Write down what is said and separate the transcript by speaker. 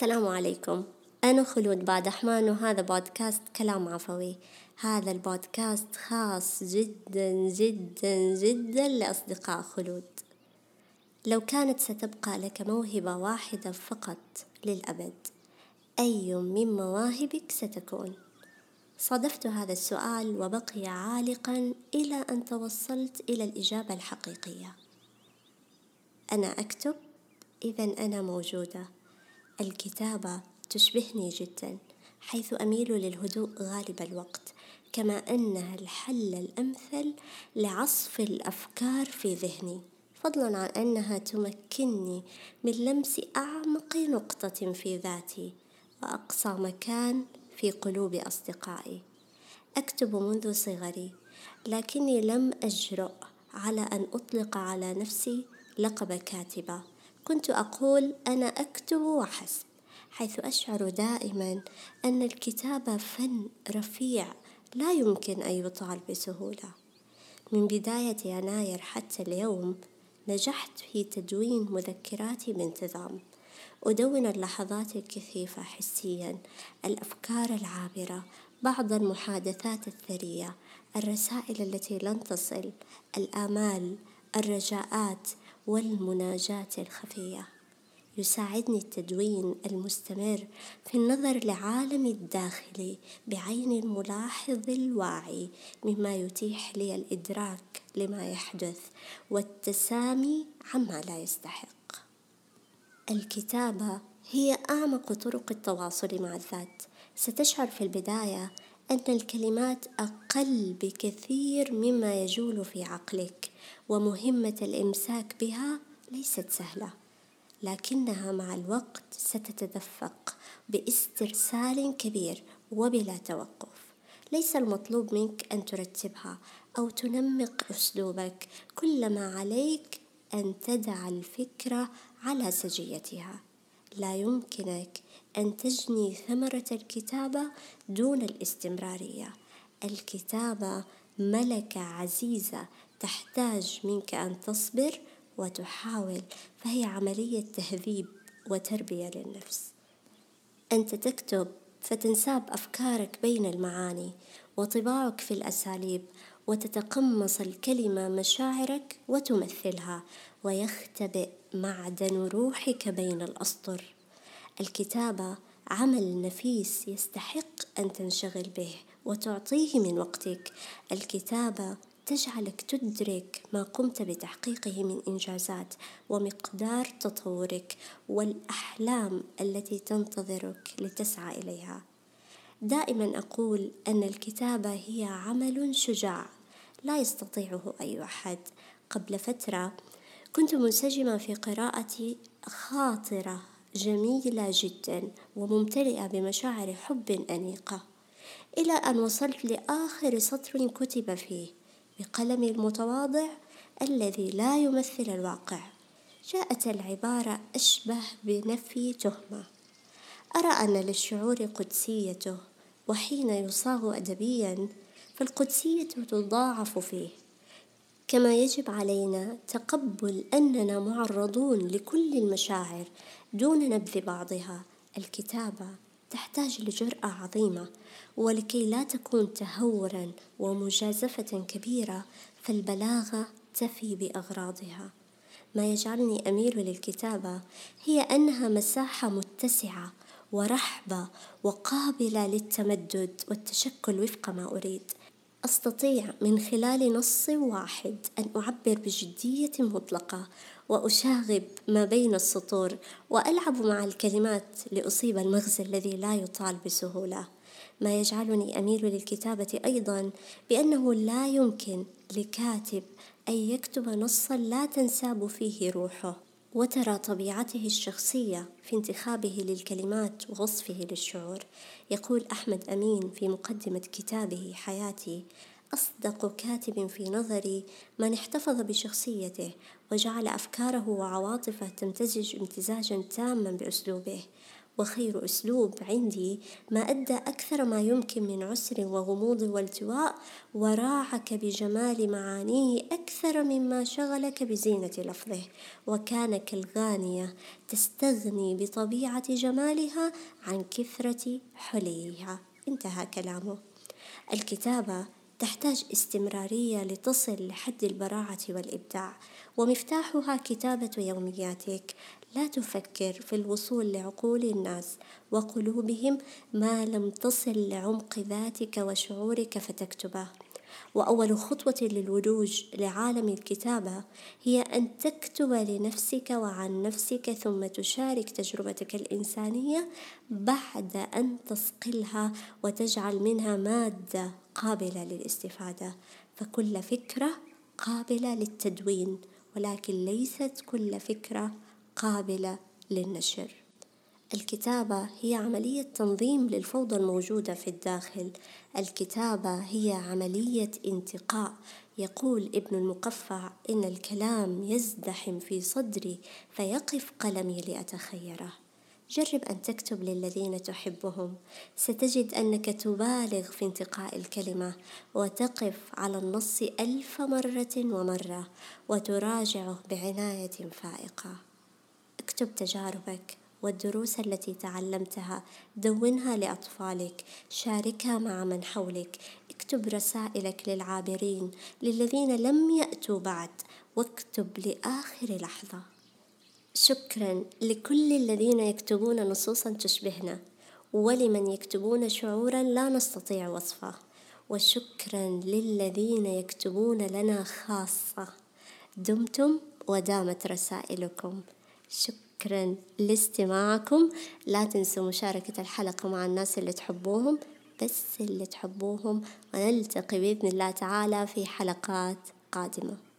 Speaker 1: السلام عليكم. أنا خلود بادحمان وهذا بودكاست كلام عفوي. هذا البودكاست خاص جدا جدا جدا لأصدقاء خلود. لو كانت ستبقى لك موهبة واحدة فقط للأبد أي من مواهبك ستكون؟ صادفت هذا السؤال وبقي عالقا إلى أن توصلت إلى الإجابة الحقيقية. أنا أكتب إذا أنا موجودة. الكتابة تشبهني جدا حيث أميل للهدوء غالب الوقت كما أنها الحل الأمثل لعصف الأفكار في ذهني. فضلا عن أنها تمكنني من لمس أعمق نقطة في ذاتي وأقصى مكان في قلوب أصدقائي. أكتب منذ صغري لكني لم أجرؤ على أن أطلق على نفسي لقب كاتبة. كنت أقول أنا أكتب وحسب حيث أشعر دائما أن الكتابة فن رفيع لا يمكن أن يطال بسهولة. من بداية يناير حتى اليوم نجحت في تدوين مذكراتي بانتظام أدون اللحظات الكثيفة حسيا. الأفكار العابرة بعض المحادثات الثرية الرسائل التي لن تصل الآمال الرجاءات والمناجاة الخفية. يساعدني التدوين المستمر في النظر لعالمي الداخلي بعين الملاحظ الواعي مما يتيح لي الإدراك لما يحدث والتسامي عما لا يستحق. الكتابة هي أعمق طرق التواصل مع الذات. ستشعر في البداية أن الكلمات أقل بكثير مما يجول في عقلك ومهمة الإمساك بها ليست سهلة لكنها مع الوقت ستتدفق باسترسال كبير وبلا توقف. ليس المطلوب منك أن ترتبها أو تنمق أسلوبك كل ما عليك أن تدع الفكرة على سجيتها. لا يمكنك أن تجني ثمرة الكتابه دون الاستمرارية. الكتابه ملكة عزيزة تحتاج منك أن تصبر وتحاول فهي عملية تهذيب وتربية للنفس. أنت تكتب فتنساب أفكارك بين المعاني وطباعك في الأساليب وتتقمص الكلمة مشاعرك وتمثلها ويختبئ معدن روحك بين الأسطر. الكتابة عمل نفيس يستحق أن تنشغل به وتعطيه من وقتك. الكتابة تجعلك تدرك ما قمت بتحقيقه من إنجازات ومقدار تطورك والأحلام التي تنتظرك لتسعى إليها. دائما أقول أن الكتابة هي عمل شجاع. لا يستطيعه أي أحد. قبل فترة كنت منسجمة في قراءة خاطرة جميلة جدا وممتلئة بمشاعر حب أنيقة. إلى أن وصلت لآخر سطر كتب فيه بقلمي المتواضع الذي لا يمثل الواقع. جاءت العبارة أشبه بنفي تهمة. أرى أن للشعور قدسيته وحين يصاغ أدبيا فالقدسية تضاعف فيه. كما يجب علينا تقبل أننا معرضون لكل المشاعر دون نبذ بعضها. الكتابة تحتاج لجرأة عظيمة ولكي لا تكون تهورا ومجازفة كبيرة فالبلاغة تفي بأغراضها. ما يجعلني أميل للكتابة هي أنها مساحة متسعة ورحبة وقابلة للتمدد والتشكل وفق ما أريد. أستطيع من خلال نص واحد أن أعبر بجدية مطلقة وأشاغب ما بين السطور وألعب مع الكلمات لأصيب المغزى الذي لا يطال بسهولة. ما يجعلني أميل للكتابة أيضا بأنه لا يمكن لكاتب أن يكتب نصا لا تنساب فيه روحه. وترى طبيعته الشخصية في انتخابه للكلمات ووصفه للشعور. يقول أحمد أمين في مقدمة كتابه حياتي أصدق كاتب في نظري من احتفظ بشخصيته وجعل أفكاره وعواطفه تمتزج امتزاجا تاما بأسلوبه. وخير أسلوب عندي. ما أدى أكثر ما يمكن من عسر وغموض والتواء. وراعك بجمال معانيه أكثر مما شغلك بزينة لفظه. وكان كالغانية تستغني بطبيعة جمالها عن كثرة حليها. انتهى كلامه. الكتابة تحتاج استمرارية لتصل لحد البراعة والإبداع ومفتاحها كتابة يومياتك. لا تفكر في الوصول لعقول الناس وقلوبهم ما لم تصل لعمق ذاتك وشعورك فتكتبه. وأول خطوة للولوج لعالم الكتابة هي أن تكتب لنفسك وعن نفسك ثم تشارك تجربتك الإنسانية بعد أن تصقلها وتجعل منها مادة قابلة للاستفادة. فكل فكرة قابلة للتدوين ولكن ليست كل فكرة قابلة للنشر. الكتابة هي عملية تنظيم للفوضى الموجودة في الداخل. الكتابة هي عملية انتقاء. يقول ابن المقفع إن الكلام يزدحم في صدري فيقف قلمي لأتخيره. جرب أن تكتب للذين تحبهم. ستجد أنك تبالغ في انتقاء الكلمة وتقف على النص ألف مرة ومرة وتراجعه بعناية فائقة. اكتب تجاربك. والدروس التي تعلمتها. دونها لأطفالك. شاركها مع من حولك. اكتب رسائلك للعابرين للذين لم يأتوا بعد واكتب لآخر لحظة. شكرا لكل الذين يكتبون نصوصا تشبهنا ولمن يكتبون شعورا لا نستطيع وصفه. وشكرا للذين يكتبون لنا خاصة. دمتم ودامت رسائلكم. شكرا لاستماعكم. لا تنسوا مشاركة الحلقة مع الناس اللي تحبوهم بس اللي تحبوهم. ونلتقي بإذن الله تعالى في حلقات قادمة.